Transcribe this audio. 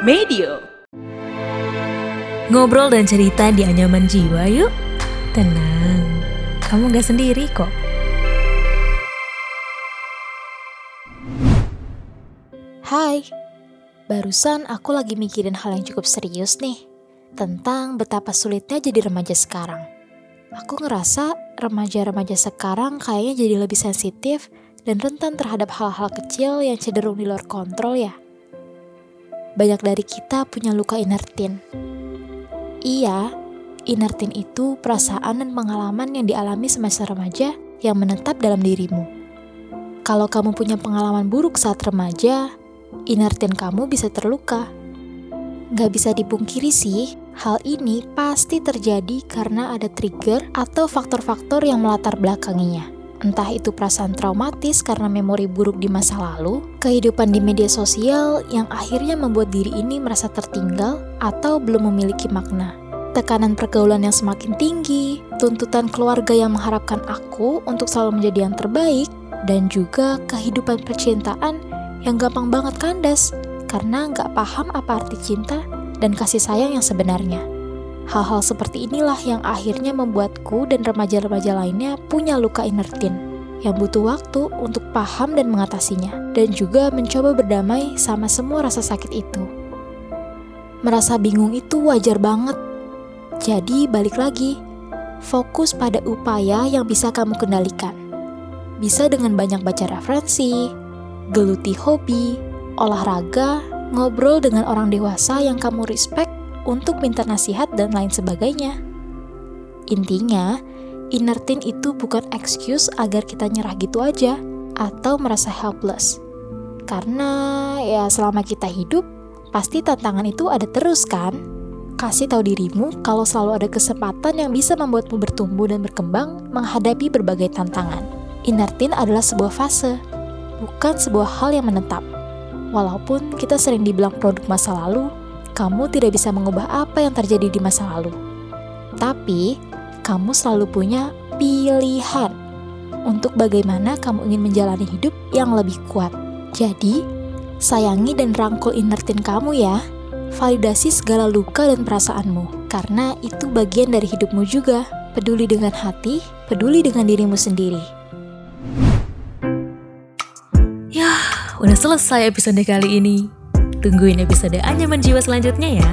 Medio. Ngobrol dan cerita di anyaman jiwa yuk. Tenang, kamu gak sendiri kok. Hai, barusan aku lagi mikirin hal yang cukup serius nih tentang betapa sulitnya jadi remaja sekarang. Aku ngerasa remaja-remaja sekarang kayaknya jadi lebih sensitif dan rentan terhadap hal-hal kecil yang cenderung di luar kontrol ya. Banyak dari kita punya luka inertin. Iya, inertin itu perasaan dan pengalaman yang dialami semasa remaja yang menetap dalam dirimu. Kalau kamu punya pengalaman buruk saat remaja, inertin kamu bisa terluka. Gak bisa dipungkiri sih, hal ini pasti terjadi karena ada trigger atau faktor-faktor yang melatar belakanginya. Entah itu perasaan traumatis karena memori buruk di masa lalu, kehidupan di media sosial yang akhirnya membuat diri ini merasa tertinggal atau belum memiliki makna. Tekanan pergaulan yang semakin tinggi, tuntutan keluarga yang mengharapkan aku untuk selalu menjadi yang terbaik, dan juga kehidupan percintaan yang gampang banget kandas karena nggak paham apa arti cinta dan kasih sayang yang sebenarnya. Hal-hal seperti inilah yang akhirnya membuatku dan remaja-remaja lainnya punya luka inertin yang butuh waktu untuk paham dan mengatasinya, dan juga mencoba berdamai sama semua rasa sakit itu. Merasa bingung itu wajar banget. Jadi, balik lagi, fokus pada upaya yang bisa kamu kendalikan. Bisa dengan banyak baca referensi, geluti hobi, olahraga, ngobrol dengan orang dewasa yang kamu respect untuk minta nasihat dan lain sebagainya. Intinya, inertin itu bukan excuse agar kita nyerah gitu aja atau merasa helpless. Karena ya selama kita hidup, pasti tantangan itu ada terus kan? Kasih tahu dirimu kalau selalu ada kesempatan yang bisa membuatmu bertumbuh dan berkembang menghadapi berbagai tantangan. Inertin adalah sebuah fase, bukan sebuah hal yang menetap. Walaupun kita sering dibilang produk masa lalu, kamu tidak bisa mengubah apa yang terjadi di masa lalu. Tapi, kamu selalu punya pilihan untuk bagaimana kamu ingin menjalani hidup yang lebih kuat. Jadi, sayangi dan rangkul inertin kamu ya. Validasi segala luka dan perasaanmu, karena itu bagian dari hidupmu juga. Peduli dengan hati, peduli dengan dirimu sendiri. Udah selesai episode kali ini. Tungguin episode Anyaman Jiwa selanjutnya ya.